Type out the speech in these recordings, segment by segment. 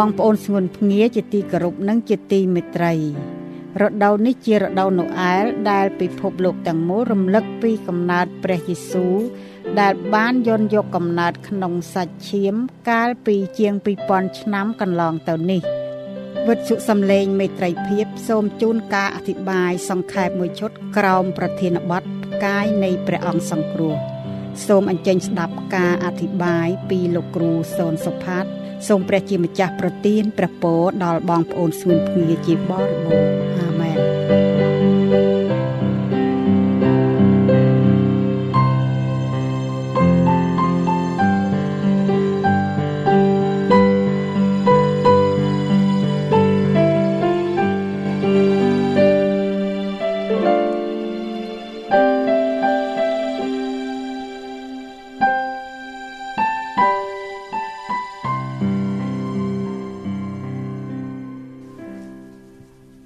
បងប្អូនស្ងួនភ្ងាជាទីគោរពនិងជាទីមេត្រីរដូវនេះជារដូវណូអែលដែលពិភពលោកទាំងមូលរំលឹកពីកំណើតព្រះយេស៊ូវដែលបានយន់យកកំណើតក្នុងសាច់ឈាមកាលពីជាង2000ឆ្នាំកន្លងទៅនេះវិទ្យុសំឡេងមេត្រីភាព សូមជូនការអធិប្បាយសង្ខេបមួយឈុតក្រោមប្រធានបទផ្កាយនៃព្រះអង្គសង្គ្រោះ សូមអញ្ជើញស្ដាប់ការអធិប្បាយពីលោកគ្រូសូនសុផាត សូមព្រះជាម្ចាស់ប្រទានព្រះពរដល់បងប្អូនស្ងួនភ្ងាជាបរិបូរណ៍អាមែន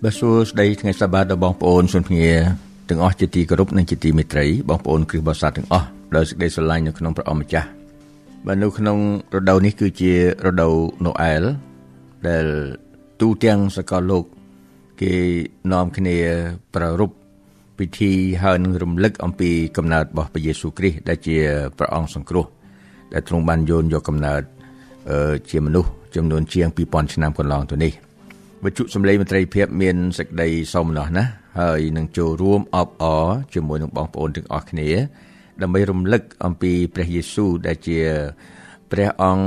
បាទសួស្តីថ្ងៃសប្តាហ៍ដល់បងប្អូនសុនភ្ងាទាំងអស់ជាទីគោរពនិងជាទីមេត្រីបងប្អូនគ្រិស្តបរិស័ទទាំងអស់ដោយសេចក្តីស្រឡាញ់នៅក្នុងព្រះអង្គម្ចាស់បាទនៅក្នុងរដូវនេះគឺជារដូវណូអែលដែលទូទាំងសកលលោកគេនាំគ្នាប្រារព្ធពិធីហើយនឹងរំលឹកអំពីកំណើតរបស់ព្រះយេស៊ូវគ្រីស្ទដែលជាព្រះអង្គសង្គ្រោះ ដែលទ្រង់បានយល់យកកំណើតជាមនុស្សចំនួនជាង2000ឆ្នាំកន្លងទៅនេះ វិទ្យុសំឡេងមន្ត្រីភាពមានសេចក្តីសោមនស្សណាហើយនឹងចូលរួមអបអរជាមួយនឹងបងប្អូនទាំងអស់គ្នា ដើម្បីរំលឹកអំពីព្រះយេស៊ូវដែលជាព្រះអង្គ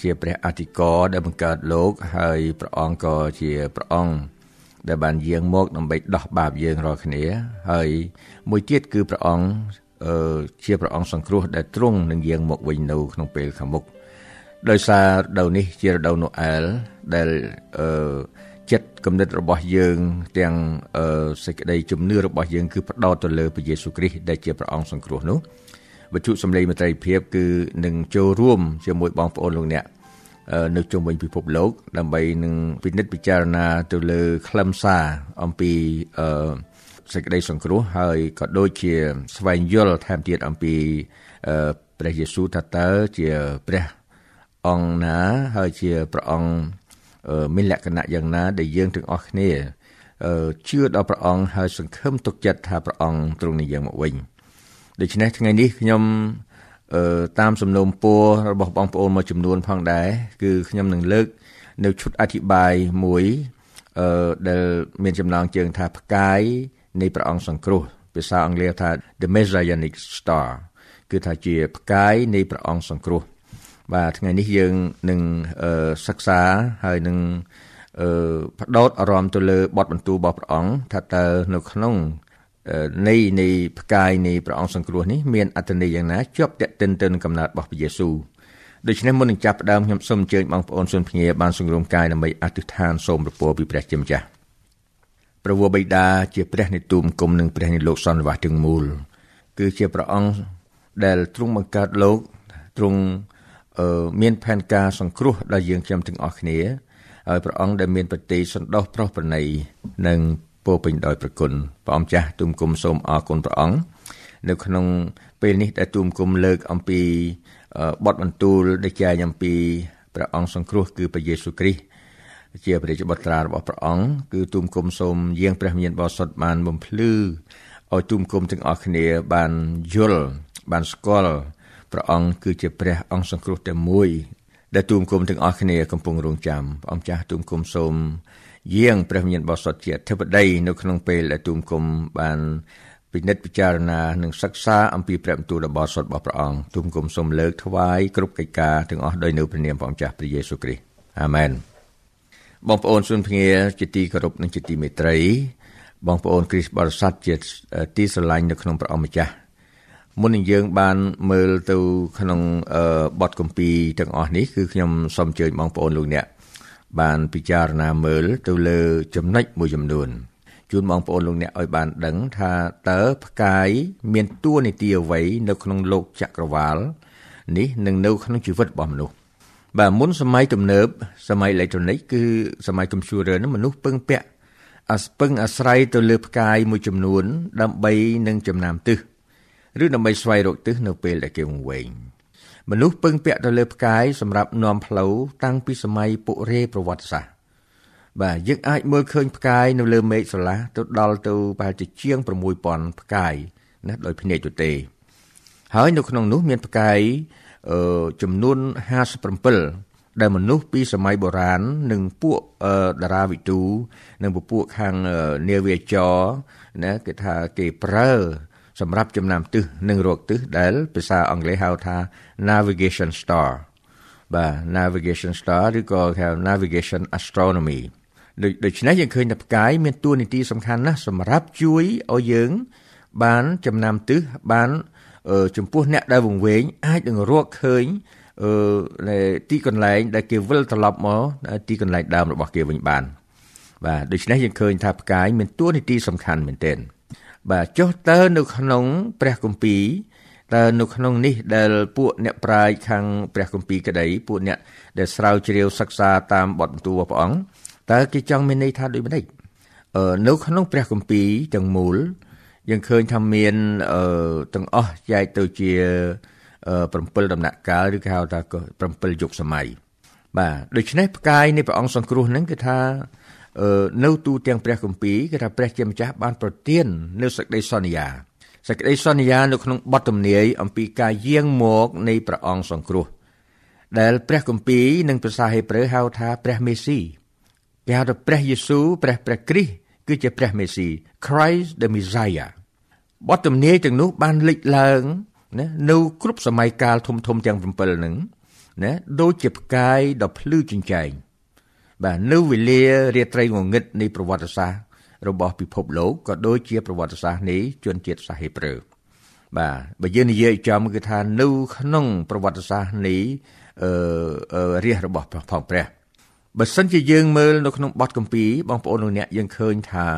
ជាព្រះអធិការដែលបង្កើតលោក ហើយព្រះអង្គក៏ជាព្រះអង្គដែលបានយាងមកដើម្បីដោះបាបយើងរាល់គ្នា ហើយមួយទៀតគឺព្រះអង្គអឺជាព្រះអង្គសង្គ្រោះដែលទ្រង់នឹងយាងមកវិញនៅក្នុងពេលខាងមុខដោយសាររដូវនេះជារដូវណូអែលដែលអឺ ចិត្តគំនិតរបស់យើងទាំងសេចក្តីជំនឿរបស់យើងគឺផ្ដោតទៅលើព្រះយេស៊ូវគ្រីស្ទដែលជាព្រះអង្គសង្គ្រោះនោះវត្ថុសម្លេងមត្រីភាពគឺនឹងចូលរួមជាមួយបងប្អូនលោកអ្នកនៅជុំវិញពិភពលោក ដើម្បីនឹងពិនិត្យពិចារណាទៅលើខ្លឹមសារអំពីអឺសេចក្តីសង្គ្រោះហើយក៏ដូចជាស្វែងយល់ថែមទៀតអំពីព្រះយេស៊ូវថាតើជាព្រះអង្គណាហើយជាព្រះអង្គ មានលក្ខណៈយ៉ាងណាដែលយើងទាំងអស់គ្នាជឿដល់ព្រះអង្គហើយសង្ឃឹមទុកចិត្តថាព្រះអង្គទ្រង់នឹងយើងមកវិញដូច្នេះថ្ងៃនេះខ្ញុំតាមសំណូមពររបស់បងប្អូនមួយចំនួនផងដែរគឺខ្ញុំនឹងលើក នៅឈុតអធិប្បាយមួយអឺដែលមានចំណងជើងថាផ្កាយនៃព្រះអង្គសង្គ្រោះភាសាអង់គ្លេសថា The Messianic Star គឺថាជាផ្កាយនៃព្រះអង្គសង្គ្រោះ បាទថ្ងៃនេះយើងនឹងសិក្សាហើយនឹងអឺបដោតអារម្មណ៍ទៅលើបទបន្ទូលរបស់ព្រះអង្គថាតើនៅក្នុងនៃនៃផ្កាយនៃព្រះអង្គសង្គ្រោះនេះមានអត្ថន័យយ៉ាងណាជាប់តេតិនទៅនឹងកំណើតរបស់ព្រះយេស៊ូវដូច្នេះមុននឹងចាប់ផ្ដើមខ្ញុំសូមអញ្ជើញបងប្អូនសុនភ្ងាបានសង្រួមកាយដើម្បីអធិដ្ឋានសូមប្រពោពីព្រះជាម្ចាស់ព្រះវរបិតាជាព្រះនៃទូមគុំនិងព្រះនៃលោកសន្និវាសទាំងមូលគឺជាព្រះអង្គដែលទ្រង់បង្កើតលោកទ្រង់ មានផែនការសង្គ្រោះដល់យើងខ្ញុំទាំងអស់គ្នាហើយព្រះអង្គដែលមានប្រតិសន្តោសប្រោសប្រណីនិងពោពេញដោយប្រគុណព្រះអង្គចាស់ទូមគុំសូមអរគុណព្រះអង្គនៅក្នុងពេលនេះដែលទូមគុំលើកអំពីបទបន្ទូលដែលចែងអំពីព្រះអង្គសង្គ្រោះគឺព្រះយេស៊ូវគ្រីស្ទជាព្រះរាជបុត្រារបស់ព្រះអង្គគឺទូមគុំសូមយាងព្រះមានបរិសុទ្ធបានបំភ្លឺឲ្យទូមគុំទាំងអស់គ្នាបានយល់បានស្គាល់ ព្រះអង្គគឺជាព្រះអង្គសង្គ្រោះតែមួយ ដែលទូមគុំទាំងអស់គ្នាកំពុងរងចាំព្រះអង្គចាស់ទូមគុំសូមយាងព្រះមានបរិសុទ្ធជាអធិបតីនៅក្នុងពេលដែលទូមគុំបានពិនិត្យពិចារណានិងសិក្សាអំពីព្រះបន្ទូលដ៏បរិសុទ្ធរបស់ព្រះអង្គទូមគុំសូមលើកថ្វាយគ្រប់កិច្ចការទាំងអស់ដោយនៅព្រះនាមព្រះអង្គចាស់ព្រះយេស៊ូវគ្រីស្ទអាមែនបងប្អូនសុនភ្ងាជាទីគោរពនិងជាទីមេត្រីបងប្អូនគ្រីស្ទបរិស័ទជាទីស្រឡាញ់នៅក្នុងព្រះអង្គម្ចាស់ មុននឹងយើងបានមើលទៅក្នុងបទគម្ពីរទាំងអស់នេះគឺខ្ញុំសូមអញ្ជើញបងប្អូនលោកអ្នកបានពិចារណាមើលទៅលើចំណុចមួយចំនួនជូនបងប្អូនលោកអ្នកឲ្យបានដឹងថាតើផ្កាយមានតួនាទីអ្វីនៅក្នុងលោកចក្រវាលនេះនិងនៅក្នុងជីវិតរបស់មនុស្សបាទមុនសម័យទំនើបសម័យអេឡិចត្រូនិកគឺសម័យកុំព្យូទ័រនោះមនុស្សពឹងពាក់អាស្ពឹងអាស្រ័យទៅលើផ្កាយមួយចំនួន ដើម្បីនឹងចំណាំទិស ឬដើម្បីស្វែងរកទិសនៅពេលដែលគេវង្វេងមនុស្សពឹងពាក់ទៅលើផ្កាយសម្រាប់នាំផ្លូវតាំងពីសម័យពុរេប្រវត្តិសាស្ត្របាទយើងអាចមើលឃើញផ្កាយនៅលើមេឃស្រឡះទៅដល់ទៅប្រហែលជាជាង6000ផ្កាយណាដោយភ្នែកទទេ ហើយនៅក្នុងនោះមានផ្កាយអឺចំនួន57ដែលមនុស្សពីសម័យបុរាណនិងពួកតារាវិទូនិងពួកខាងនាវាចរណាគេថាគេប្រើ សម្រាប់ចំណាំទិសនិងរកទិសដែលភាសាអង់គ្លេសហៅថា navigation star បាទ navigation star ឬក៏ហៅ navigation astronomy ដូច្នេះយើងឃើញថាផ្កាយមានតួនាទីសំខាន់ណាស់សម្រាប់ជួយឲ្យយើង បានចំណាំទិសបានចំពោះអ្នកដែលវង្វេងអាចនឹងរកឃើញអឺទីកន្លែងដែលគេវិលត្រឡប់មកទីកន្លែងដើមរបស់គេវិញបាន បាទដូច្នេះយើងឃើញថាផ្កាយមានតួនាទីសំខាន់មែនទែន បាទចុះតើនៅក្នុងព្រះគម្ពីរតើនៅក្នុងនេះដែលពួកអ្នកប្រាជ្ញខាងព្រះគម្ពីរក្តីពួកអ្នកដែលស្រាវជ្រាវសិក្សាតាមបទបន្ទូលរបស់ព្រះអង្គតើគេចង់មានន័យថាដូចម្ដេចអឺនៅក្នុងព្រះគម្ពីរទាំងមូលយើងឃើញថាមានអឺទាំងអស់ចែកទៅជា7ដំណាក់កាលឬគេហៅថា7យុគសម័យបាទដូច្នេះផ្កាយនៃព្រះអង្គសង្គ្រោះហ្នឹងគឺថា នៅទូទាំងព្រះគម្ពីរគឺថាព្រះជាម្ចាស់បានប្រទាននៅសេចក្តីសន្យាសេចក្តីសន្យានៅក្នុងបទទំនាយអំពីការយាងមកនៃព្រះអង្គសង្គ្រោះដែលព្រះគម្ពីរនិងភាសាហេប្រឺហៅថាព្រះមេស៊ីគេហៅថាព្រះយេស៊ូវព្រះព្រះគ្រីស្ទគឺជាព្រះមេស៊ី Christ the Messiah បទទំនាយទាំងនោះបានលេចឡើងណានៅគ្រប់សម័យកាលធំធំទាំង7ហ្នឹងណាដូចជាផ្កាយដ៏ភ្លឺចិញ្ចែង បាទនៅវេលារាត្រីងងឹតនៃប្រវត្តិសាស្ត្ររបស់ពិភពលោកក៏ដូចជាប្រវត្តិសាស្ត្រនៃជនជាតិសាសហេប្រឺបាទបើយើងនិយាយចំគឺថានៅក្នុងប្រវត្តិសាស្ត្រនៃអឺរាជរបស់ផងព្រះបើសិនជាយើងមើលនៅក្នុងបទកម្ពីបងប្អូនលោកអ្នកយើងឃើញថា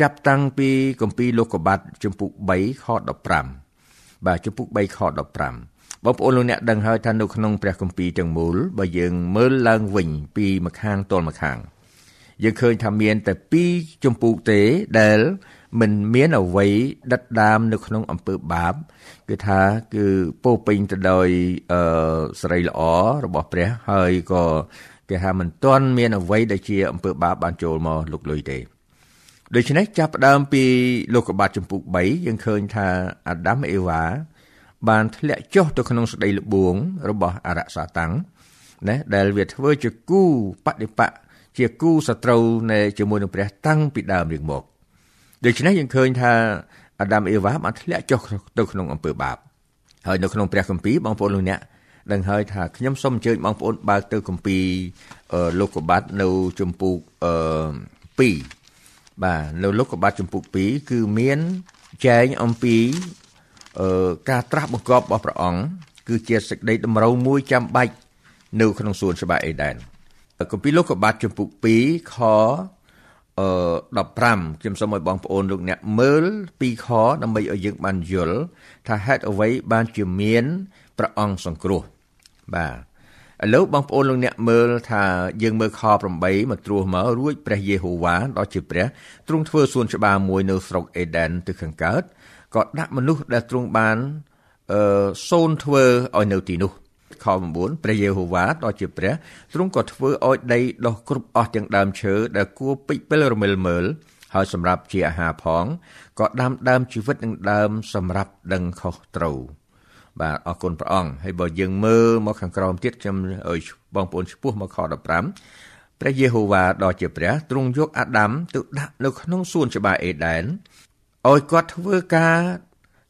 ចាប់តាំងពីគម្ពីរលោកកបាត់ជំពូក3ខ15បាទជំពូក3ខ15 បងប្អូនលោកអ្នកដឹងហើយថានៅក្នុងព្រះគម្ពីរទាំងមូលបើយើងមើលឡើងវិញពីម្ខាងទល់ម្ខាងយើងឃើញថាមានតែពីរជំពូកទេដែលមិនមានអ្វីដិតដាមនៅក្នុងអំពើបាបគឺថាគឺពោពេញទៅដោយអឺសេរីល្អរបស់ព្រះហើយក៏គេថាមិនទាន់មានអ្វីដែលជាអំពើបាបបានចូលមកលុកលុយទេដូច្នេះចាប់ផ្ដើមពីលោកកបាត់ចម្ពុះ3យើងឃើញថាអាដាមអេវ៉ា បានធ្លាក់ចុះទៅក្នុងស្ដីលបួងរបស់អរសាតាំងណាដែលវាធ្វើជាគូបដិបកជាគូសត្រូវនៃជាមួយនឹងព្រះតាំងពីដើមរៀងមកដូច្នេះយើងឃើញថាអាដាមអេវ៉ាបានធ្លាក់ចុះទៅក្នុងអំពើបាបហើយនៅក្នុងព្រះគម្ពីរបងប្អូនលោកអ្នកដឹងហើយថាខ្ញុំសូមអញ្ជើញបងប្អូនបើកទៅគម្ពីរលោកកបាត់នៅជំពូក2បាទនៅលោកកបាត់ជំពូក2គឺមានចែងអំពី ការត្រាស់បង្គាប់របស់ព្រះអង្គគឺជាសេចក្តីតម្រូវមួយចាំបាច់នៅក្នុងសួនច្បារអេដែនគម្ពីរលោកកបាត់ជំពូក2ខអឺ15ខ្ញុំសូមឲ្យបងប្អូនលោកអ្នកមើលពីខដើម្បីឲ្យយើងបានយល់ថាហេតុអ្វីបានជាមានព្រះអង្គសង្គ្រោះបាទឥឡូវបងប្អូនលោកអ្នកមើលថាយើងមើលខ8មកត្រួសមករួចព្រះយេហូវ៉ាដ៏ជាព្រះទ្រង់ធ្វើសួនច្បារមួយនៅស្រុកអេដែនទិសខាងកើត ក៏ដាក់មនុស្សដែលទ្រង់បានអឺសូនធ្វើឲ្យនៅទីនោះខ9ព្រះយេហូវ៉ាដ៏ជាព្រះទ្រង់ក៏ធ្វើឲ្យដីដុះគ្រប់អស់ទាំងដើមឈើដែលគួរពេចពិលរមិលមើលហើយសម្រាប់ជាអាហារផងក៏ដាំដើមជីវិតនឹងដើមសម្រាប់ដឹងខុសត្រូវបាទអរគុណព្រះអង្គហើយបើយើងមើលមកខាងក្រោមទៀតខ្ញុំឲ្យបងប្អូនឈ្មោះមកខ15ព្រះយេហូវ៉ាដ៏ជាព្រះទ្រង់យកអាដាមទៅដាក់នៅក្នុងសួនច្បារអេដែន ឲ្យគាត់ធ្វើការ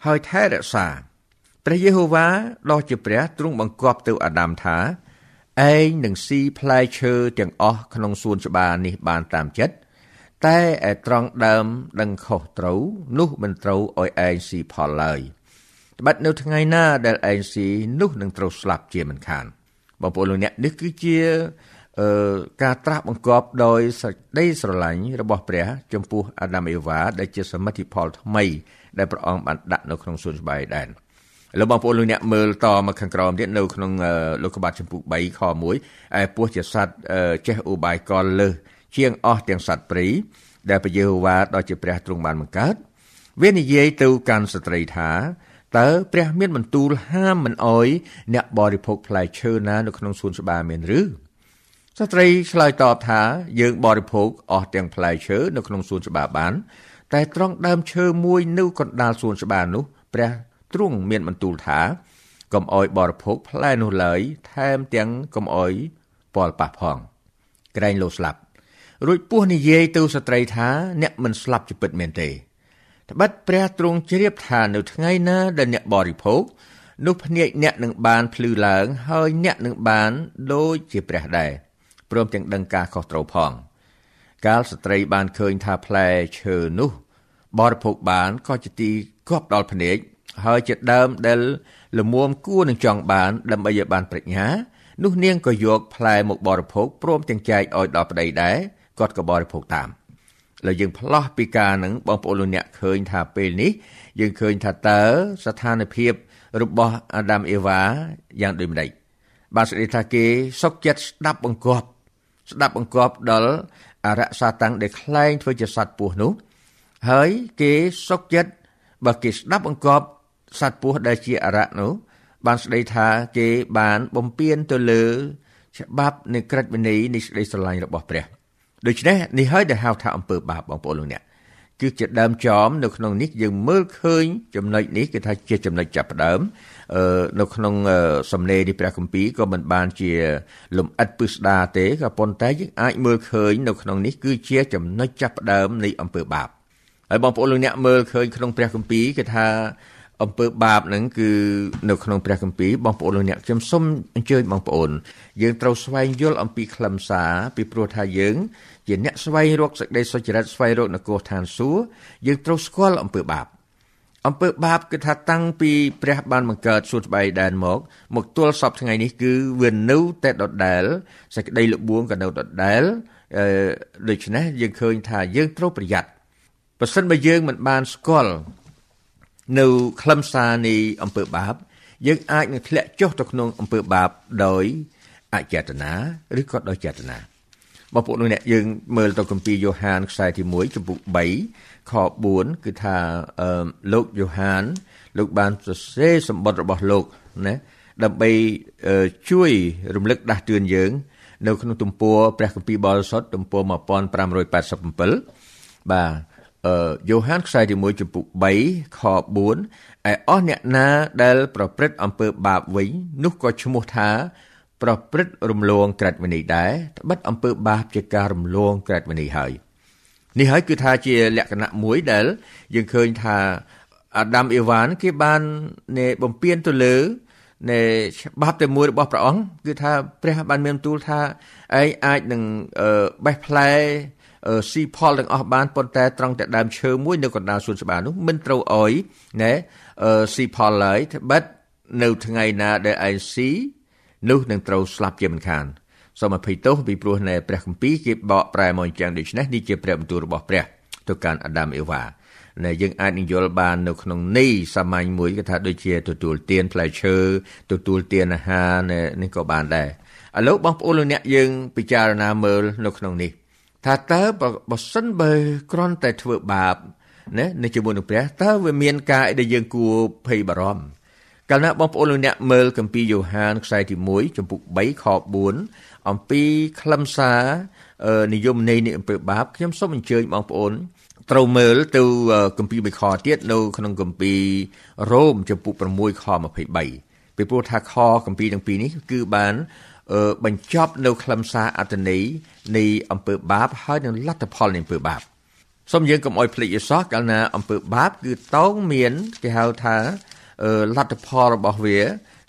ហើយថែរក្សាព្រះយេហូវ៉ាដ៏ជាព្រះទ្រង់បង្គាប់ទៅអាដាមថាឯងនឹងស៊ីផ្លែឈើទាំងអស់ក្នុងសួនច្បារនេះបានតាមចិត្តតែឯត្រង់ដើមដឹងខុសត្រូវនោះមិនត្រូវឲ្យឯងស៊ីផលឡើយត្បិតនៅថ្ងៃណាដែលឯងស៊ីនោះនឹងត្រូវស្លាប់ជាមិនខានបងប្អូនលោកអ្នកនេះគឺជាអឺ ការត្រាស់បង្គាប់ដោយសេចក្តីស្រឡាញ់របស់ព្រះ ចំពោះអាដាមអេវ៉ាដែលជាសមិទ្ធផលថ្មី ដែលព្រះអង្គបានដាក់នៅក្នុងសួនច្បារដែនឥឡូវបងប្អូនលោកអ្នកមើលតមកខាងក្រោមទៀតនៅក្នុងលោកកបាត់ចម្ពោះ3ខ1ឯពស់ជាសត្វចេះឧបាយកលលើសជាងអស់ទាំងសត្វព្រៃដែលព្រះយេហូវ៉ាដ៏ជាព្រះទ្រង់បានបង្កើតវានិយាយទៅកាន់ស្ត្រីថាតើព្រះមានបន្ទូលហាមមិនអោយអ្នកបរិភោគផ្លែឈើណានៅក្នុងសួនច្បារមានឬ ស្ត្រីឆ្លើយតបថាយើងបរិភោគអស់ទាំងផ្លែឈើនៅក្នុងសួនច្បារបាន តែត្រង់ដើមឈើមួយនៅកណ្ដាលសួនច្បារនោះ ព្រះទ្រង់មានបន្ទូលថាកុំអោយបរិភោគផ្លែនោះឡើយថែមទាំងកុំអោយពលប៉ះផងក្រែងលោស្លាប់រួចពស់និយាយទៅស្ត្រីថាអ្នកមិនស្លាប់ជាពិតមែនទេត្បិតព្រះទ្រង់ជ្រាបថានៅថ្ងៃណាដែលអ្នកបរិភោគនោះភ្នែកអ្នកនឹងបានភ្លឺឡើងហើយអ្នកនឹងបានដូចជាព្រះដែរ ព្រមទាំងដឹងការខុសត្រូវផង កាលស្ត្រីបានឃើញថាផ្លែឈើនោះ បរិភោគបានក៏ជាទីគាប់ដល់ភ្នែកហើយជាដើមដែលលមួមគួរនឹងចង់បានដើម្បីឲ្យបានប្រាជ្ញានោះនាងក៏យកផ្លែមកបរិភោគព្រមទាំងចែកឲ្យដល់ប្តីដែរគាត់ក៏បរិភោគតាមលើយើងផ្លាស់ពីការនឹងបងប្អូនលោកអ្នកឃើញថាពេលនេះយើងឃើញថាតើស្ថានភាពរបស់អាដាមអេវ៉ាយ៉ាងដូចម្តេចបាទសេចក្តីថាគេសុខចិត្តស្ដាប់បង្គាប់ ស្ដាប់បង្គាប់ដល់អរិយសាតាំងដែលខ្លែងធ្វើជាសត្វពស់នោះហើយគេសុកចិត្តបើគេស្ដាប់បង្គាប់សត្វពស់ដែលជាអរិយនោះបានស្ដីថាគេបានបំពេញទៅលើច្បាប់នៃក្រឹតវិន័យនៃសេចក្តីស្រឡាញ់របស់ព្រះដូច្នេះនេះហើយដែលហៅថាអំពើបាបបងប្អូនលោកអ្នក គឺជាដើមចមនៅក្នុងនេះយើងមើលឃើញចំណុចនេះគឺថាជាចំណុចចាប់ផ្ដើមអឺនៅក្នុងសំណេរនេះព្រះគម្ពីរក៏មិនបានជា លំអិតពិស្ដារទេក៏ប៉ុន្តែយើងអាចមើលឃើញនៅក្នុងនេះគឺជាចំណុចចាប់ផ្ដើមនៃអំពើបាបហើយបងប្អូនលោកអ្នកមើលឃើញក្នុងព្រះគម្ពីរគឺថាអំពើបាបហ្នឹងគឺនៅក្នុងព្រះគម្ពីរបងប្អូនលោកអ្នកខ្ញុំសូមអញ្ជើញបងប្អូនយើងត្រូវស្វែងយល់អំពីខ្លឹមសារពីព្រោះថាយើង ជាអ្នកស្វែងរកសេចក្តីសុចរិតស្វែងរកនគរឋានសួគ៌យើងត្រូវស្គាល់អំពើបាបអំពើបាបគឺថាតាំងពីព្រះបានបង្កើតសួនស្បៃដែនមកមកទល់សពថ្ងៃនេះគឺវានៅតែដដែលសេចក្តីលបួងក៏នៅដដែលអឺដូច្នេះយើងឃើញថាយើងត្រូវប្រយ័ត្នបើសិនបើយើងមិនបានស្គាល់នៅខ្លឹមសារនៃអំពើបាប យើងអាចនឹងធ្លាក់ចុះទៅក្នុងអំពើបាបដោយអចេតនាឬក៏ដោយចេតនា បងប្អូនអ្នកយើងមើលទៅគម្ពីរយ៉ូហានខ្សែទី1ចំពុក3ខ4គឺថាអឺលោកយ៉ូហាន លោកបានសរសេរសម្បត្តិរបស់លោកណាដើម្បីជួយរំលឹកដាស់តឿនយើង នៅក្នុងទំព័រព្រះគម្ពីរបរិសុទ្ធទំព័រ1587បាទអឺយ៉ូហានខ្សែទី1ចំពុក3ខ4ឯអស់អ្នកណាដែល ប្រព្រឹត្តអំពើបាបវិញនោះក៏ឈ្មោះថា ប្រព្រឹត្តរំលងក្រឹតវិន័យដែរត្បិតអំពើបាបជាការរំលងក្រឹតវិន័យហើយនេះហើយគឺថាជាលក្ខណៈមួយដែលយើងឃើញថាអាដាមអេវ៉ានគេបាននៃបំពេញទៅលើនៃច្បាប់តែមួយរបស់ព្រះអង្គគឺថាព្រះបានមានទូលថាឯងអាចនឹងបេះផ្លែស៊ីផលទាំងអស់បានប៉ុន្តែត្រង់តែដើមឈើមួយនៅកណ្ដាលសួនច្បារនោះមិនត្រូវអោយណែស៊ីផលឡើយត្បិតនៅថ្ងៃណាដែលឯងស៊ី នោះនឹងត្រូវស្លាប់ជាមិនខានសូមអភ័យទោសពីព្រោះនៅព្រះគម្ពីរគេបកប្រែមកអញ្ចឹងដូច្នេះនេះជាព្រះបន្ទូលរបស់ព្រះទៅកាន់អាដាមអេវ៉ាណែយើងអាចនឹងយល់បាននៅក្នុងនេះសាមញ្ញមួយគេថាដូចជាទទួលទានផ្លែឈើទទួលទានអាហារនេះក៏បានដែរឥឡូវបងប្អូនលោកអ្នកយើងពិចារណាមើលនៅក្នុងនេះ ថាតើបើសិនបើគ្រាន់តែធ្វើបាបណានៅជាមួយនឹងព្រះតើវាមានការអីដែលយើងគួរភ័យបារម្ភ កាលណាបងប្អូនលោកអ្នកមើលគម្ពីរយ៉ូហានខ្សែទី1ចំពុក3ខ4អំពីខ្លឹមសារនិយមន័យនៃអំពើបាបខ្ញុំសូមអញ្ជើញបងប្អូនត្រូវមើលទៅគម្ពីរមួយខទៀតនៅក្នុងគម្ពីររ៉ូមចំពុក6ខ23ពីព្រោះថាខគម្ពីរទាំងពីរនេះគឺបានបញ្ចប់នៅខ្លឹមសារអត្តន័យនៃអំពើបាបហើយនឹងលទ្ធផលនៃអំពើបាបសូមយើងកុំអោយភ្លេចឲ្យសោះកាលណាអំពើបាបគឺតោងមានគេហៅថា លទ្ធផលរបស់វា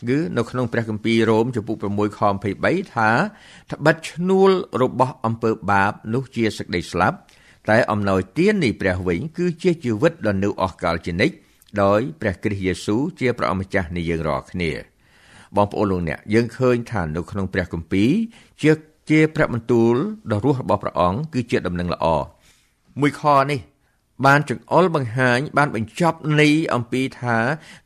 គឺនៅក្នុងព្រះគម្ពីររ៉ូមចំពុក6ខ23ថាត្បិតឈ្នួលរបស់អំពើបាបនោះជាសេចក្តីស្លាប់ តែអំណោយទាននៃព្រះវិញគឺជាជីវិតដ៏នៅអស់កលជានិច្ចដោយព្រះគ្រីស្ទយេស៊ូវជាព្រះអម្ចាស់នៃយើងរាល់គ្នា បងប្អូនលោកអ្នកយើងឃើញថានៅក្នុងព្រះគម្ពីរជាជាព្រះបន្ទូលដ៏រស់របស់ព្រះអង្គគឺជាដំណឹងល្អមួយខនេះ បានចង្អុលបង្ហាញ បានបញ្ចប់នៃអំពីថា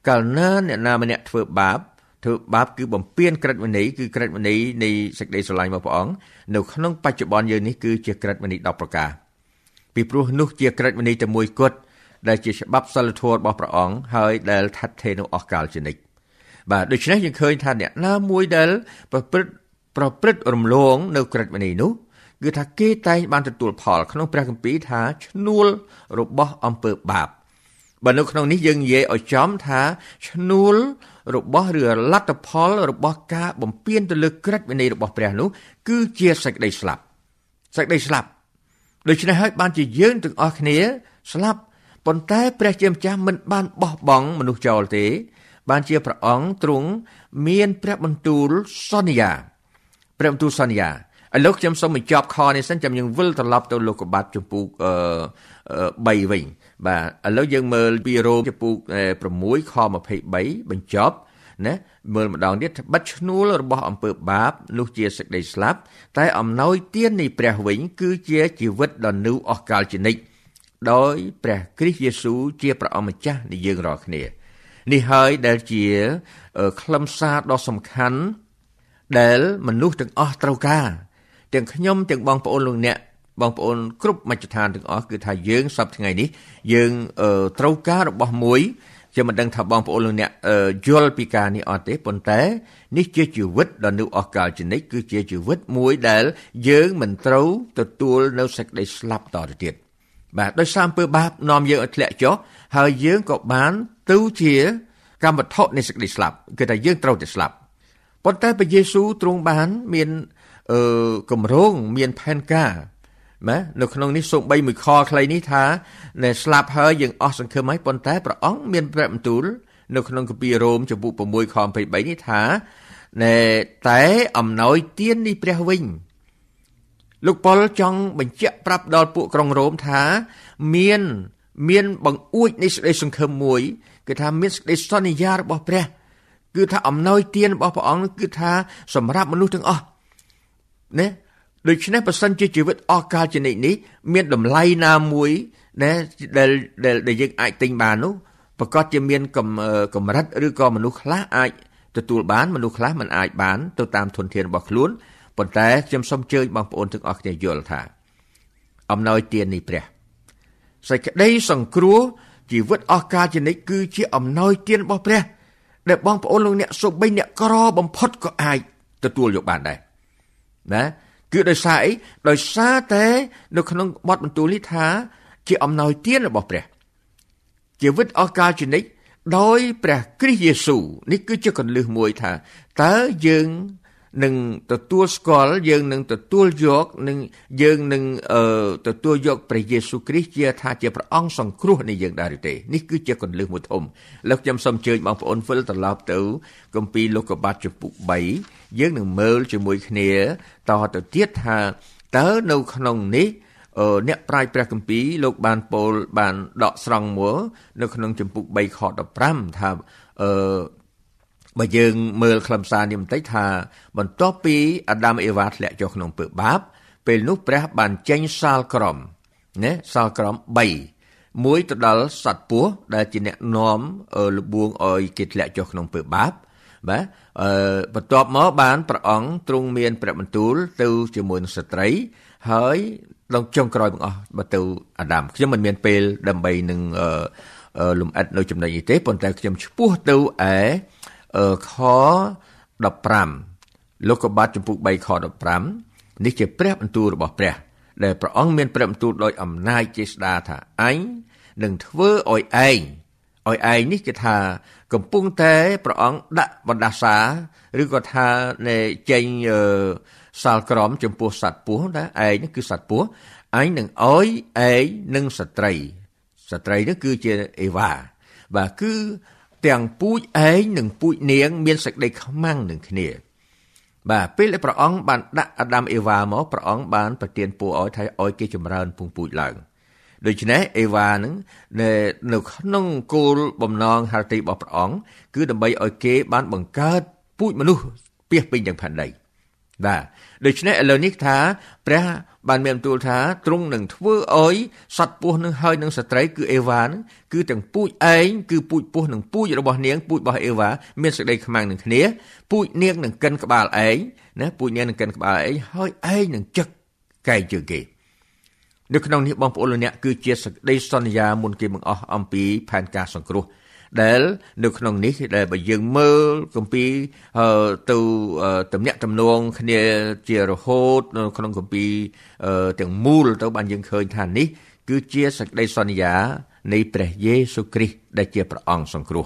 កាលណាអ្នកណាម្នាក់ធ្វើបាបធ្វើបាបគឺបំពេញក្រិតវិន័យគឺក្រិតវិន័យនៃសេចក្តីស្រឡាញ់របស់ព្រះអង្គនៅក្នុងបច្ចុប្បន្នយើងនេះគឺជាក្រិតវិន័យ10ប្រការពីព្រោះនោះជាក្រិតវិន័យតែមួយគត់ដែលជាច្បាប់សិលធម៌របស់ព្រះអង្គហើយដែលឋិតថេរនៅអស់កលជានិច្ចបាទដូច្នេះយើងឃើញថាអ្នកណាមួយដែលប្រព្រឹត្តប្រព្រឹត្តរំលងនៅក្រិតវិន័យនោះ គឺថាគេតែងបានទទួលផលក្នុងព្រះគម្ពីរថាឈ្នួលរបស់អំពើបាបបើនៅក្នុងនេះយើងនិយាយឲ្យចំថាឈ្នួលរបស់ឬលទ្ធផលរបស់ការបំពេញទៅលើក្រិតវិន័យរបស់ព្រះនោះគឺជាសេចក្តីស្លាប់សេចក្តីស្លាប់ដូច្នេះហើយបានជាយើងទាំងអស់គ្នាស្លាប់ប៉ុន្តែព្រះជាម្ចាស់មិនបានបោះបង់មនុស្សចោលទេ បានជាព្រះអង្គទ្រង់មានព្រះបន្ទូលសន្យាព្រះបន្ទូលសន្យា ឥឡូវខ្ញុំសូមបញ្ចប់ខនេះសិនចាំយើងវិលត្រឡប់ទៅលោកកបាត់ចំពូកអឺ3វិញបាទឥឡូវយើងមើលពីរ៉ូមចំពូក6ខ23បញ្ចប់ណាមើលម្ដងទៀតបិទឈ្នួលរបស់អំពើបាបនោះជាសេចក្តីស្លាប់ តែអំណោយទាននៃព្រះវិញ គឺជាជីវិតដ៏នៅអស់កលជានិច្ចដោយព្រះគ្រីស្ទយេស៊ូវជាព្រះអម្ចាស់នៃយើងរាល់គ្នានេះហើយដែលជាខ្លឹមសារដ៏សំខាន់ដែលមនុស្សទាំងអស់ត្រូវការ ទាំងខ្ញុំទាំងបងប្អូនលោកអ្នកបងប្អូនគ្រប់មជ្ឈដ្ឋានទាំងអស់គឺថាយើងសពថ្ងៃនេះយើងត្រូវការរបស់មួយជាមិនដឹងថាបងប្អូនលោកអ្នកយល់ពីការនេះអត់ទេប៉ុន្តែនេះជាជីវិតដ៏នៅអស់កលជានិច្ចគឺជាជីវិតមួយដែលយើងមិនត្រូវទទួលនៅសេចក្តីស្លាប់តទៅទៀតបាទដោយសារអំពើបាបនាំយើងឲ្យធ្លាក់ចុះហើយយើងក៏បានទៅជាកម្មវត្ថុនៃសេចក្តីស្លាប់គឺថាយើងត្រូវតែស្លាប់ប៉ុន្តែព្រះយេស៊ូវទ្រង់បាន មាន អឺកម្រងមានផែនការណានៅក្នុងនេះសូម្បីមួយខខ្លីនេះថានៅស្លាប់ហើយយើងអស់សង្ឃឹមហើយប៉ុន្តែព្រះអង្គមានព្រះបន្ទូលនៅក្នុងគម្ពីររ៉ូមចំពុក6ខ23នេះថាណែតែអំណោយទាននេះព្រះវិញលោកប៉ុលចង់បញ្ជាក់ប្រាប់ដល់ពួកក្រុងរ៉ូមថាមានមានបង្អួចនៃសេចក្តីសង្ឃឹមមួយគឺថាមានសេចក្តីសន្យារបស់ព្រះ គឺថាអំណោយទានរបស់ព្រះអង្គគឺថាសម្រាប់មនុស្សទាំងអស់ ណាដូច្នេះបើសិនជាជីវិតអស់កាលជានិច្ចនេះមានតម្លៃណាមួយណាដែលដែលយើងអាចទិញបាននោះប្រកាសជាមានកម្រិតឬក៏មនុស្សខ្លះអាចទទួលបានមនុស្សខ្លះមិនអាចបានទៅតាមធនធានរបស់ខ្លួនប៉ុន្តែខ្ញុំសូមជើញបងប្អូនទាំងអស់គ្នាយល់ថា អំណោយទាននេះព្រះសេចក្តីសង្គ្រោះជីវិតអស់កាលជានិច្ចគឺជាអំណោយទានរបស់ព្រះ ដែលបងប្អូនលោកអ្នកសូម្បីអ្នកក្របំផុតក៏អាចទទួលយកបានដែរ ណាគឺដោយសារអីដោយសារតែនៅក្នុងបទបន្ទូលនេះថា ជាអំណោយទានរបស់ព្រះជីវិតអស់កលជានិច្ចដោយព្រះគ្រីស្ទយេស៊ូវនេះគឺជាកន្លឹះមួយថាតើយើង នឹងទទួលស្គាល់យើងនឹងទទួលយកនឹងយើងនឹងទទួលយកព្រះយេស៊ូវគ្រីស្ទជាថាជាព្រះអង្គសង្គ្រោះនៃយើងដែរឬទេនេះគឺជាកន្លឹះមួយធំលោកខ្ញុំសូមអញ្ជើញបងប្អូនវិលត្រឡប់ទៅគម្ពីរលោកុបាទចំពុក3យើងនឹងមើលជាមួយគ្នាតទៅទៀតថាតើនៅក្នុងនេះអ្នកប្រាជ្ញព្រះគម្ពីរលោកបានពោលបានដកស្រង់មកនៅក្នុងចំពុក3ខ15ថាអឺ បើយើងមើលខ្លឹមសារនេះបន្តិចថាបន្ទាប់ពីអាដាមអេវ៉ាធ្លាក់ចុះក្នុងពើបាប ពេលនោះព្រះបានចេញសាលក្រមណាសាលក្រម3មួយទៅដល់សត្វពស់ដែលជាអ្នកនាំលបួងឲ្យគេធ្លាក់ចុះក្នុងពើបាបបាទអឺបន្ទាប់មកបានព្រះអង្គទ្រង់មានព្រះបន្ទូលទៅជាមួយនឹងស្ត្រីហើយដល់ចុងក្រោយបង្អស់បើទៅអាដាមខ្ញុំមិនមានពេលដើម្បីនឹងលំអិតនៅចំណុចនេះទេប៉ុន្តែខ្ញុំឈ្មោះទៅឯ ខ15លោកុបាទចំពុក3ខ15នេះជាព្រះបន្ទូលរបស់ព្រះ ដែលព្រះអង្គមានព្រះបន្ទូលដោយអំណាចជាស្ដាថាអញនឹងធ្វើឲ្យឯងឲ្យឯងនេះគឺថាកំពុងតែព្រះអង្គដាក់បណ្ដាសាឬក៏ថានៃចេញសាលក្រមចំពោះសត្វពស់ណាឯងគឺសត្វពស់អញនឹងឲ្យឯងនឹងស្ត្រីស្ត្រីនេះគឺជាអេវ៉ាបាទគឺ ទាំងពូជឯងនិងពូជនាង មានសេចក្តីខ្មាំងនឹងគ្នា បាទពេលដែលព្រះអង្គបានដាក់អាដាមអេវ៉ាមកព្រះអង្គបានប្រទានពរឲ្យថាឲ្យគេចម្រើនពងពូជឡើងដូច្នេះអេវ៉ានឹងនៅក្នុងគោលបំណងហឫទ័យរបស់ព្រះអង្គគឺដើម្បីឲ្យគេបានបង្កើតពូជមនុស្សពាសពេញទាំងផែនដី បាទដូច្នេះឥឡូវនេះថាព្រះបានមានបន្ទូលថាទ្រង់នឹងធ្វើឲ្យសត្វពស់នឹងហើយនឹងស្ត្រីគឺអេវ៉ានឹងគឺទាំងពូជឯងគឺពូជពស់នឹងពូជរបស់នាងពូជរបស់អេវ៉ាមានសេចក្តីខ្មាំងនឹងគ្នាពូជនាងនឹងកិនក្បាលឯងណាពូជនាងនឹងកិនក្បាលឯងហើយឯងនឹងចឹកកែជើងគេនៅក្នុងនេះបងប្អូនលោកអ្នកគឺជាសេចក្តីសន្យាមុនគេបង្អស់អំពីផែនការសង្គ្រោះ ដែលនៅក្នុងនេះដែលបើយើងមើលគម្ពីរទៅតំណាក់តំណងគ្នាជារហូតនៅក្នុងគម្ពីរទាំងមូលទៅបានយើងឃើញថានេះ គឺជាសេចក្តីសន្យា នៃព្រះយេស៊ូវគ្រីស្ទដែលជាព្រះអង្គសង្គ្រោះ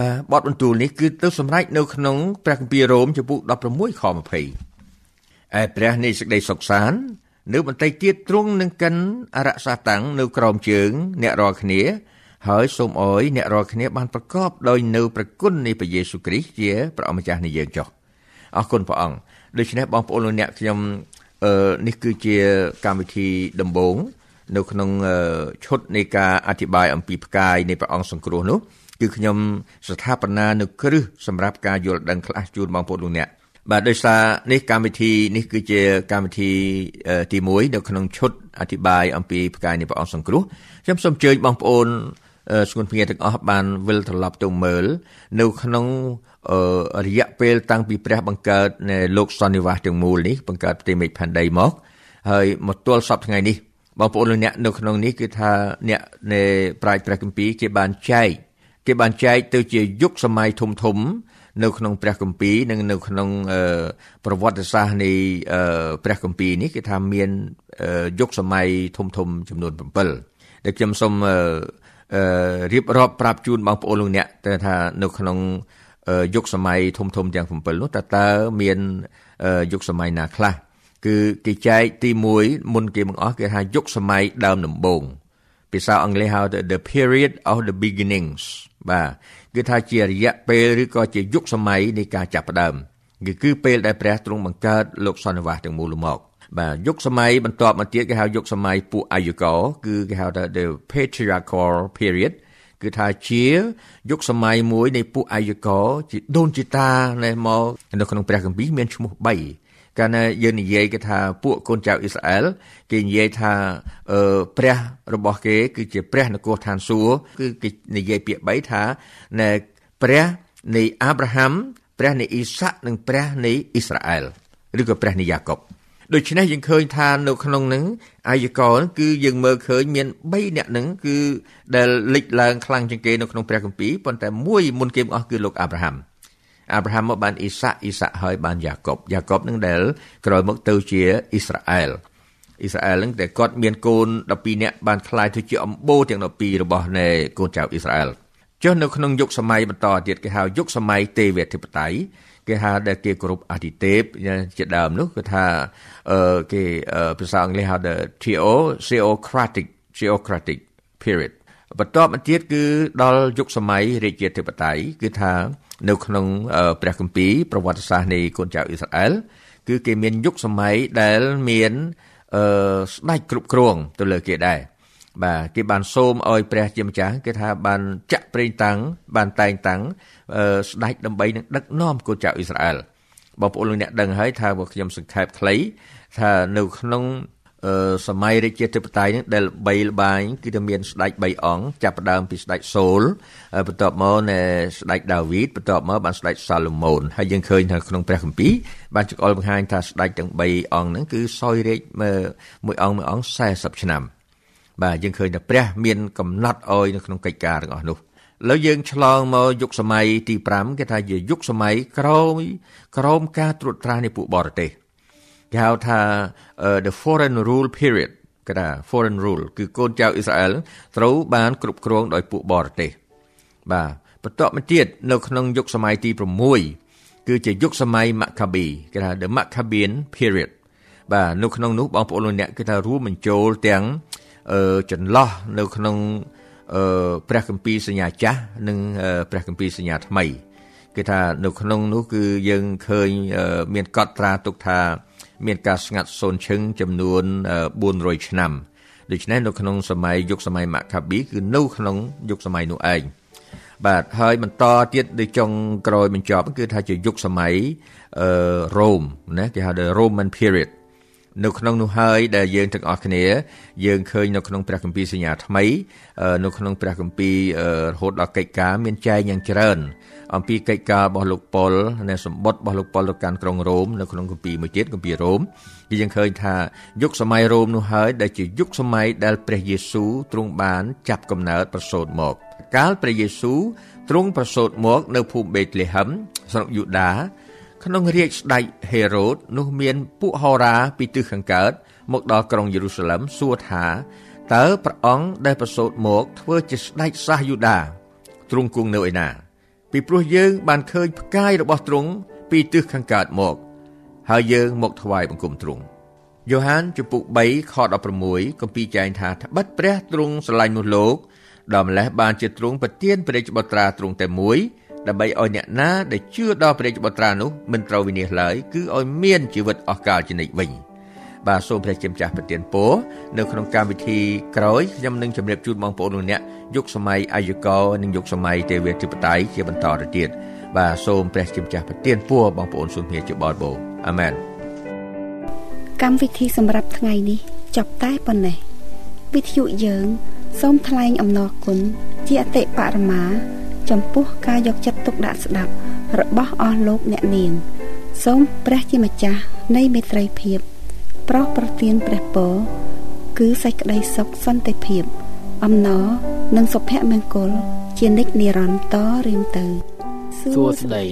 បាទបទបន្ទូលនេះគឺទៅសម្រេចនៅក្នុងព្រះគម្ពីររ៉ូមចំពុក16ខ20ឯព្រះនៃសេចក្តីសុខសាន្តនៅបន្តិចទៀតទ្រង់នឹងកិនអរសាតាំងនៅក្រោមជើង អ្នករាល់គ្នា ហើយសូមអោយអ្នករាល់គ្នាបានប្រកបដោយនៅព្រះគុណនៃព្រះយេស៊ូវគ្រីស្ទជាព្រះអម្ចាស់នៃយើងចុះអរគុណព្រះអង្គដូច្នេះបងប្អូនលោកអ្នកខ្ញុំអឺនេះគឺជាកម្មវិធីដំបូងនៅក្នុងឈុតនៃការអធិប្បាយអំពីផ្កាយនៃព្រះអង្គសង្គ្រោះនោះគឺខ្ញុំស្ថាបនានៅគ្រឹះសម្រាប់ការយល់ដឹងខ្លះជូនបងប្អូនលោកអ្នកបាទដោយសារនេះកម្មវិធីនេះគឺជាកម្មវិធីទី1នៅក្នុងឈុតអធិប្បាយអំពីផ្កាយនៃព្រះអង្គសង្គ្រោះខ្ញុំសូមអញ្ជើញបងប្អូន ស្គនភ្ងាទាំងអស់បានវិលត្រឡប់ទៅមើល នៅក្នុងរយៈពេលតាំងពីព្រះបង្កើតនៃលោកសន្និវាសទាំងមូលនេះបង្កើតផ្ទៃមេឃផែនដីមកហើយមកទល់សពថ្ងៃនេះបងប្អូនលោកអ្នកនៅក្នុងនេះគឺថាអ្នកនៃប្រាជ្ញព្រះគម្ពីរគេបានចែកគេបានចែកទៅជាយុគសម័យធំធំ នៅក្នុងព្រះគម្ពីរនិងនៅក្នុងប្រវត្តិសាស្ត្រនៃព្រះគម្ពីរនេះគេថាមានយុគសម័យធំធំចំនួន7ដែលខ្ញុំសូម រៀបរាប់ប្រាប់ជូនបងប្អូនលោកអ្នកទៅថានៅក្នុងយុគសម័យធំធំទាំង7នោះតើតើមានយុគសម័យណាខ្លះគឺគេចែកទី1មុនគេបង្អស់គេថាយុគសម័យដើមដំបូងភាសាអង់គ្លេសហៅ the period of the beginnings បាទគឺថាជារយៈពេលឬក៏ជាយុគសម័យនៃការចាប់ផ្ដើមគឺគឺពេលដែលព្រះទ្រង់បង្កើតលោកសន្និវាសទាំងមូលមក បាទយុគសម័យបន្ទាប់មកទៀតគេហៅយុគសម័យពួកអាយុកោគឺគេហៅថា the patriarchal period គឺថាជាយុគសម័យមួយនៃពួកអាយុកោជាដូនជាតានៅមកនៅក្នុងព្រះគម្ពីរមានឈ្មោះ3កាលណាយើងនិយាយគេថាពួកកូនចៅអ៊ីស្រាអែលគេនិយាយថាអឺព្រះរបស់គេ គឺជាព្រះនគរឋានសួគ៌គឺគេនិយាយពាក្យ3ថានៅព្រះនៃអាប់រ៉ាហាំព្រះនៃអ៊ីសាក់និងព្រះនៃអ៊ីស្រាអែលឬក៏ព្រះនៃយ៉ាកុប ដូច្នេះយើងឃើញថានៅក្នុងនឹងអាយកលគឺយើងមើលឃើញមាន3អ្នកនឹងគឺដែលលេចឡើងខ្លាំងជាងគេនៅក្នុងព្រះគម្ពីរប៉ុន្តែមួយមុនគេបង្អស់គឺលោកអាប់រ៉ាហាំអាប់រ៉ាហាំមកបានអ៊ីសាក់អ៊ីសាក់ហើយបានយ៉ាកុបយ៉ាកុបនឹងដែលក្រោយមកទៅជាអ៊ីស្រាអែលអ៊ីស្រាអែលនឹងតែគាត់មានកូន12នាក់បានคล้ายទៅជាអំបូរទាំង12របស់នៃកូនចៅអ៊ីស្រាអែលចុះនៅក្នុងយុគសម័យបន្តទៀតគេហៅយុគសម័យទេវធិបតេយ្យ គេហៅដែលគេគោរពអធិទេពជាដើមនោះគឺថាអឺគេភាសាអង់គ្លេសហៅ the theo theocratic theocratic period បន្ទាប់មកទៀតគឺដល់យុគសម័យរាជាធិបតេយ្យគឺថានៅក្នុងព្រះគម្ពីរប្រវត្តិសាស្ត្រនៃកូនចៅអ៊ីស្រាអែលគឺគេមានយុគសម័យដែលមានអឺស្ដេចគ្រប់គ្រងទៅលើគេដែរ បាទគេបានសូមឲ្យព្រះជាម្ចាស់គេថាបានចាក់ប្រេងតាំងបានតែងតាំងស្ដេចដើម្បីនឹងដឹកនាំកូនចៅអ៊ីស្រាអែលបងប្អូនលោកអ្នកដឹងហើយថាខ្ញុំសង្ខេបខ្លីថានៅក្នុងសម័យរាជាធិបតេយ្យនឹងដែលបីលបាញគឺតែមានស្ដេច3អង្គចាប់ផ្ដើមពីស្ដេចសូលបន្ទាប់មកនៅស្ដេចដាវីតបន្ទាប់មកបានស្ដេចសាឡូមោនហើយយើងឃើញថាក្នុងព្រះគម្ពីរបានចង្អុលបង្ហាញថាស្ដេចទាំង3អង្គហ្នឹងគឺសោយរាជមួយអង្គមួយអង្គ40ឆ្នាំ បាទយើងឃើញថាព្រះមានកំណត់ឲ្យនៅក្នុងកិច្ចការទាំងអស់នោះឥឡូវយើងឆ្លងមកយុគសម័យទី5គេថាជាយុគសម័យក្រមក្រមការត្រួតត្រានៃពួកបរទេសគេហៅថា the foreign rule period គេថា foreign rule គឺកូនចៅអ៊ីស្រាអែលត្រូវបានគ្រប់គ្រងដោយពួកបរទេសបាទបន្ទាប់មកទៀតនៅក្នុងយុគសម័យទី6គឺជាយុគសម័យម៉ាកាប៊ីគេថា the Maccabean period បាទនៅក្នុងនោះបងប្អូនលោកអ្នកគឺថារួមបញ្ចូលទាំង ចន្លោះនៅក្នុងអឺព្រះគម្ពីរសញ្ញាចាស់និងព្រះគម្ពីរសញ្ញាថ្មីគឺថានៅក្នុងនោះគឺយើងឃើញមានកត់ត្រាទុកថា មានការស្ងាត់សូនឈឹងចំនួន400ឆ្នាំដូច្នេះនៅក្នុងសម័យយុគសម័យម៉ាខាប៊ីគឺនៅក្នុងយុគសម័យនោះឯងបាទហើយបន្តទៀតដូចចុងក្រោយបញ្ចប់គឺថាជាយុគសម័យអឺរ៉ូមណាគេហៅ the Roman period នៅក្នុងនោះហើយដែលយើងទាំងអស់គ្នា យើងឃើញនៅក្នុងព្រះគម្ពីរសញ្ញាថ្មី នៅក្នុងព្រះគម្ពីររហូតដល់កិច្ចការមានចែងយ៉ាងច្រើនអំពីកិច្ចការរបស់លោកប៉ុលនៅសម្បត្តិរបស់លោកប៉ុលទៅកាន់ក្រុងរ៉ូមនៅក្នុងគម្ពីរមួយទៀតគម្ពីររ៉ូមគឺយើងឃើញថាយុគសម័យរ៉ូមនោះហើយដែលជាយុគសម័យដែលព្រះយេស៊ូវទ្រង់បានចាប់កំណើតប្រសូតមក កាលព្រះយេស៊ូវទ្រង់ប្រសូតមក នៅភូមិបេតលេហឹមស្រុកយូដា ក្នុងរាជស្ដេចហេរ៉ូតនោះមានពួកហោរាពីទិសខាងកើត មកដល់ក្រុងយេរូសាឡឹមសួរថាតើព្រះអង្គដែលប្រសូតមកធ្វើជាស្ដេចសាសយូដាទ្រង់គង់នៅឯណាពីព្រោះយើងបានឃើញផ្កាយរបស់ទ្រង់ពីទិសខាងកើតមក ហើយយើងមកថ្វាយបង្គំទ្រង់យ៉ូហានជំពូក3ខ16គម្ពីរចែងថាត្បិតព្រះទ្រង់ស្រឡាញ់នោះលោក ដល់ម្លេះបានជាទ្រង់ប្រទានព្រះរាជបុត្រាទ្រង់តែមួយ ដើម្បីឲ្យអ្នកណាដែលជឿដល់ព្រះរាជបុត្រានោះមិនត្រូវវិនាសឡើយគឺឲ្យមានជីវិតអស់កលជានិច្ចវិញបាទសូមព្រះជាម្ចាស់ប្រទានពរនៅក្នុងកម្មវិធីក្រោយខ្ញុំនឹងជម្រាបជូនបងប្អូនលោកអ្នកយុគសម័យអាយុកោនិងយុគសម័យទេវាធិបតេយ្យជាបន្តទៅទៀតបាទសូមព្រះជាម្ចាស់ប្រទានពរបងប្អូនសូមគ្នាជាបរិបូរអាមែនកម្មវិធីសម្រាប់ថ្ងៃនេះចប់តែប៉ុណ្ណេះវិទ្យុយើង សូមថ្លែងអំណរគុណជាអតិបរមា ចំពោះការយកចិត្តទុកដាក់ស្ដាប់របស់អស់លោកអ្នកនាង សូមព្រះជាម្ចាស់នៃមេត្រីភាព ប្រោះប្រទានព្រះពរគឺសេចក្តីសុខសន្តិភាព អំណរនិងសុភមង្គល ជានិច្ចនិរន្តរ៍តរៀងទៅសួស្តី